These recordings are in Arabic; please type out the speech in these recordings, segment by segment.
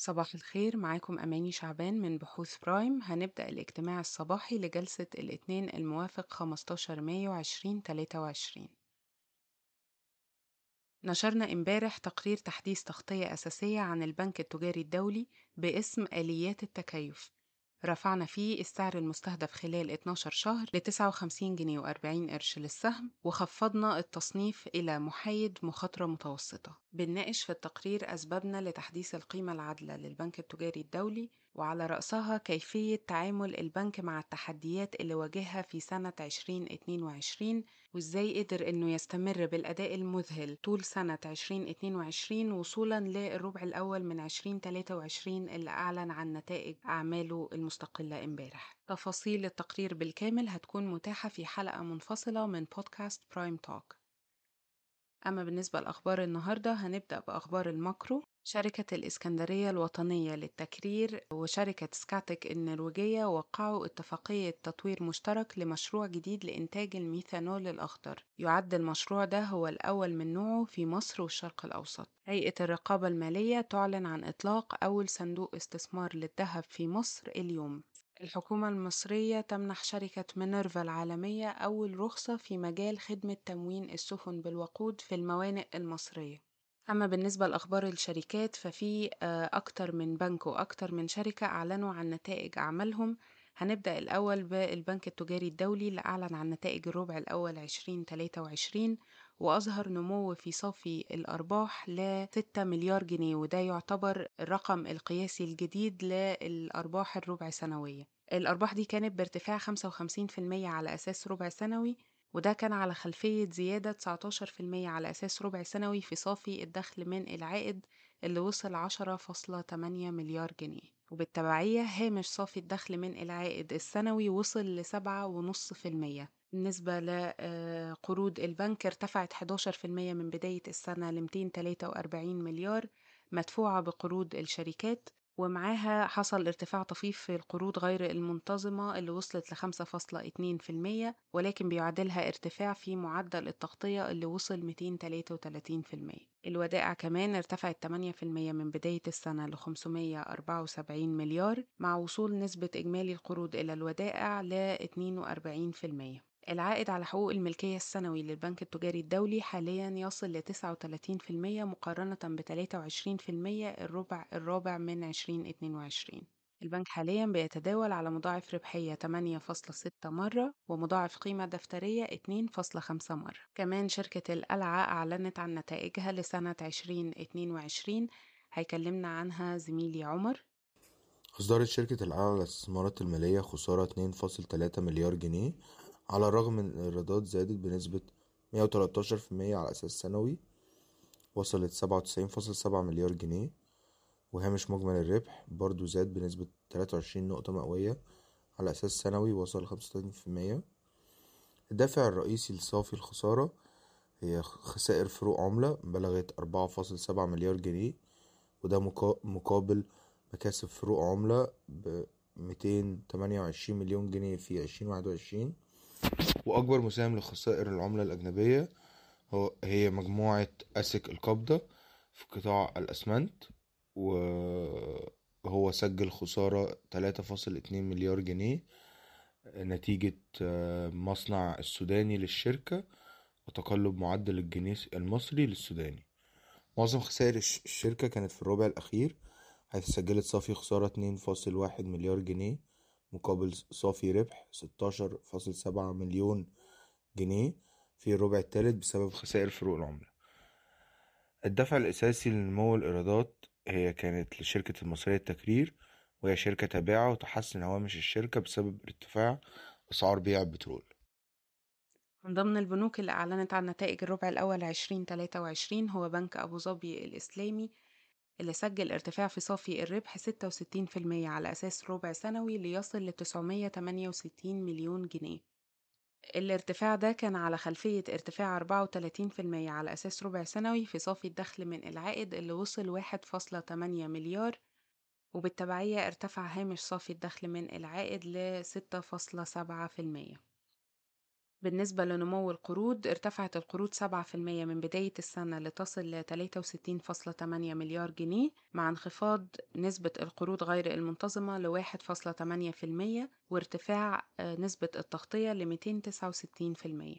صباح الخير معاكم أماني شعبان من بحوث برايم. هنبدأ الاجتماع الصباحي لجلسة الاثنين الموافق 15 مايو 2023 نشرنا امبارح تقرير تحديث تغطية أساسية عن البنك التجاري الدولي باسم آليات التكيف. رفعنا فيه السعر المستهدف خلال 12 شهر ل 59 جنيه و40 قرش للسهم وخفضنا التصنيف إلى محايد مخاطرة متوسطة. بنناقش في التقرير أسبابنا لتحديث القيمة العادلة للبنك التجاري الدولي وعلى رأسها كيفية تعامل البنك مع التحديات اللي واجهها في سنة 2022 وإزاي قدر إنه يستمر بالأداء المذهل طول سنة 2022 وصولا للربع الأول من 2023 اللي أعلن عن نتائج أعماله المستقلة امبارح. تفاصيل التقرير بالكامل هتكون متاحة في حلقة منفصلة من بودكاست Prime Talk أما بالنسبة لأخبار النهاردة هنبدأ بأخبار ال macro. شركة الإسكندرية الوطنية للتكرير وشركة سكاتك النرويجية وقعوا اتفاقية تطوير مشترك لمشروع جديد لإنتاج الميثانول الأخضر. يعد المشروع ده هو الأول من نوعه في مصر والشرق الأوسط. هيئة الرقابة المالية تعلن عن إطلاق أول صندوق استثمار للذهب في مصر اليوم. الحكومة المصرية تمنح شركة مينيرفا العالمية أول رخصة في مجال خدمة تموين السفن بالوقود في الموانئ المصرية. أما بالنسبة لأخبار الشركات ففي أكتر من بنك وأكتر من شركة أعلنوا عن نتائج أعمالهم. هنبدأ الأول بالبنك التجاري الدولي اللي أعلن عن نتائج الربع الأول 2023 وأظهر نمو في صافي الأرباح ل 6 مليار جنيه وده يعتبر الرقم القياسي الجديد للأرباح الربع سنوية. الأرباح دي كانت بارتفاع 55% على أساس ربع سنوي وده كان على خلفية زيادة 19% على أساس ربع سنوي في صافي الدخل من العائد اللي وصل 10.8 مليار جنيه. وبالتبعية هامش صافي الدخل من العائد السنوي وصل لسبعة ونص في المية. بالنسبة لقروض البنك ارتفعت 11% من بداية السنة ل 243 مليار مدفوعة بقروض الشركات ومعاها حصل ارتفاع طفيف في القروض غير المنتظمة اللي وصلت ل 5.2% ولكن بيعادلها ارتفاع في معدل التغطية اللي وصل 233% الودائع كمان ارتفعت 8% من بداية السنة ل 574 مليار مع وصول نسبة إجمالي القروض إلى الودائع ل 42% العائد على حقوق الملكية السنوي للبنك التجاري الدولي حاليا يصل ل 39% مقارنة ب 23% الربع الرابع من 2022 البنك حاليا بيتداول على مضاعف ربحية 8.6 مرة ومضاعف قيمة دفترية 2.5 مرة. كمان شركة القلعة أعلنت عن نتائجها لسنة 2022 هيكلمنا عنها زميلي عمر. أصدرت شركة القلعة للاستثمارات المالية خسارة 2.3 مليار جنيه على الرغم من الإيرادات زادت بنسبة 113% على أساس سنوي وصلت 97.7 مليار جنيه وهامش مجمل الربح برضو زاد بنسبة 23 نقطة مئوية على أساس سنوي وصل 35% الدافع الرئيسي لصافي الخسارة هي خسائر فروق عملة بلغت 4.7 مليار جنيه وده مقابل مكاسب فروق عملة ب 228 مليون جنيه في 2021 وأكبر مساهم لخسائر العملة الأجنبية هو هي مجموعة أسك القبضة في قطاع الأسمنت وهو سجل خسارة 3.2 مليار جنيه نتيجة مصنع السوداني للشركة وتقلب معدل الجنيه المصري للسوداني. معظم خسائر الشركة كانت في الربع الأخير حيث سجلت صافي خسارة 2.1 مليار جنيه مقابل صافي ربح 16.7 مليون جنيه في الربع الثالث بسبب خسائر فروق العملة. الدفع الأساسي لنمو الإيرادات هي كانت لشركة المصرية التكرير وهي شركة تابعة وتحسن هوامش الشركة بسبب ارتفاع أسعار بيع البترول. من ضمن البنوك اللي أعلنت عن نتائج الربع الأول 2023 هو بنك أبو ظبي الإسلامي اللي سجل ارتفاع في صافي الربح 66% على أساس ربع سنوي ليصل ل 968 مليون جنيه. الارتفاع ده كان على خلفية ارتفاع 34% على أساس ربع سنوي في صافي الدخل من العائد اللي وصل 1.8 مليار وبالتبعية ارتفع هامش صافي الدخل من العائد ل 6.7% بالنسبة لنمو القروض ارتفعت القروض 7% من بداية السنة لتصل ل 63.8 مليار جنيه مع انخفاض نسبة القروض غير المنتظمة ل 1.8% وارتفاع نسبة التغطية ل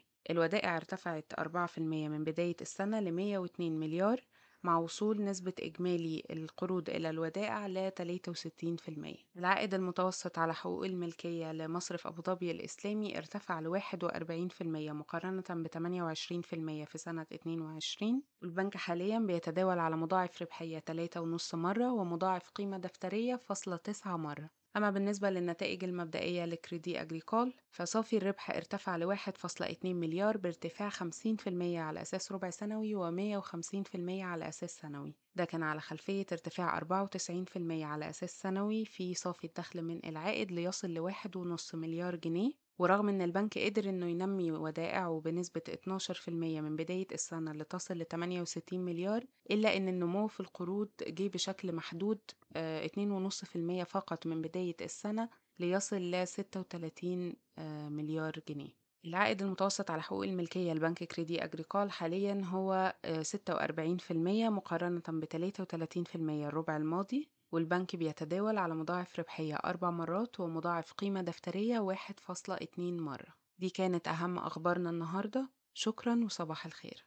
269% الودائع ارتفعت 4% من بداية السنة ل 102 مليار مع وصول نسبة إجمالي القروض إلى الودائع ل 63%. العائد المتوسط على حقوق الملكية لمصرف أبو ظبي الإسلامي ارتفع ل 41% مقارنة ب 28% في سنة 22 والبنك حاليا بيتداول على مضاعف ربحية 3.5 مرة ومضاعف قيمة دفترية فاصلة 9 مرة أما بالنسبة للنتائج المبدئية لكريدي أجريكول فصافي الربح ارتفع ل 1.2 مليار بارتفاع 50% على أساس ربع سنوي و150% على أساس سنوي. ده كان على خلفية ارتفاع 94% على أساس سنوي في صافي الدخل من العائد ليصل لواحد ونص مليار جنيه. ورغم إن البنك قدر إنه ينمي ودائعه بنسبة 12% من بداية السنة لتصل ل 68 مليار إلا إن النمو في القروض جه بشكل محدود 2.5% فقط من بداية السنة ليصل ل 36 مليار جنيه. العائد المتوسط على حقوق الملكية لبنك كريدي أجريكول حاليا هو 46% مقارنة ب 33% الربع الماضي. والبنك بيتداول على مضاعف ربحية أربع مرات ومضاعف قيمة دفترية 1.2 مرة. دي كانت أهم أخبارنا النهاردة. شكرا وصباح الخير.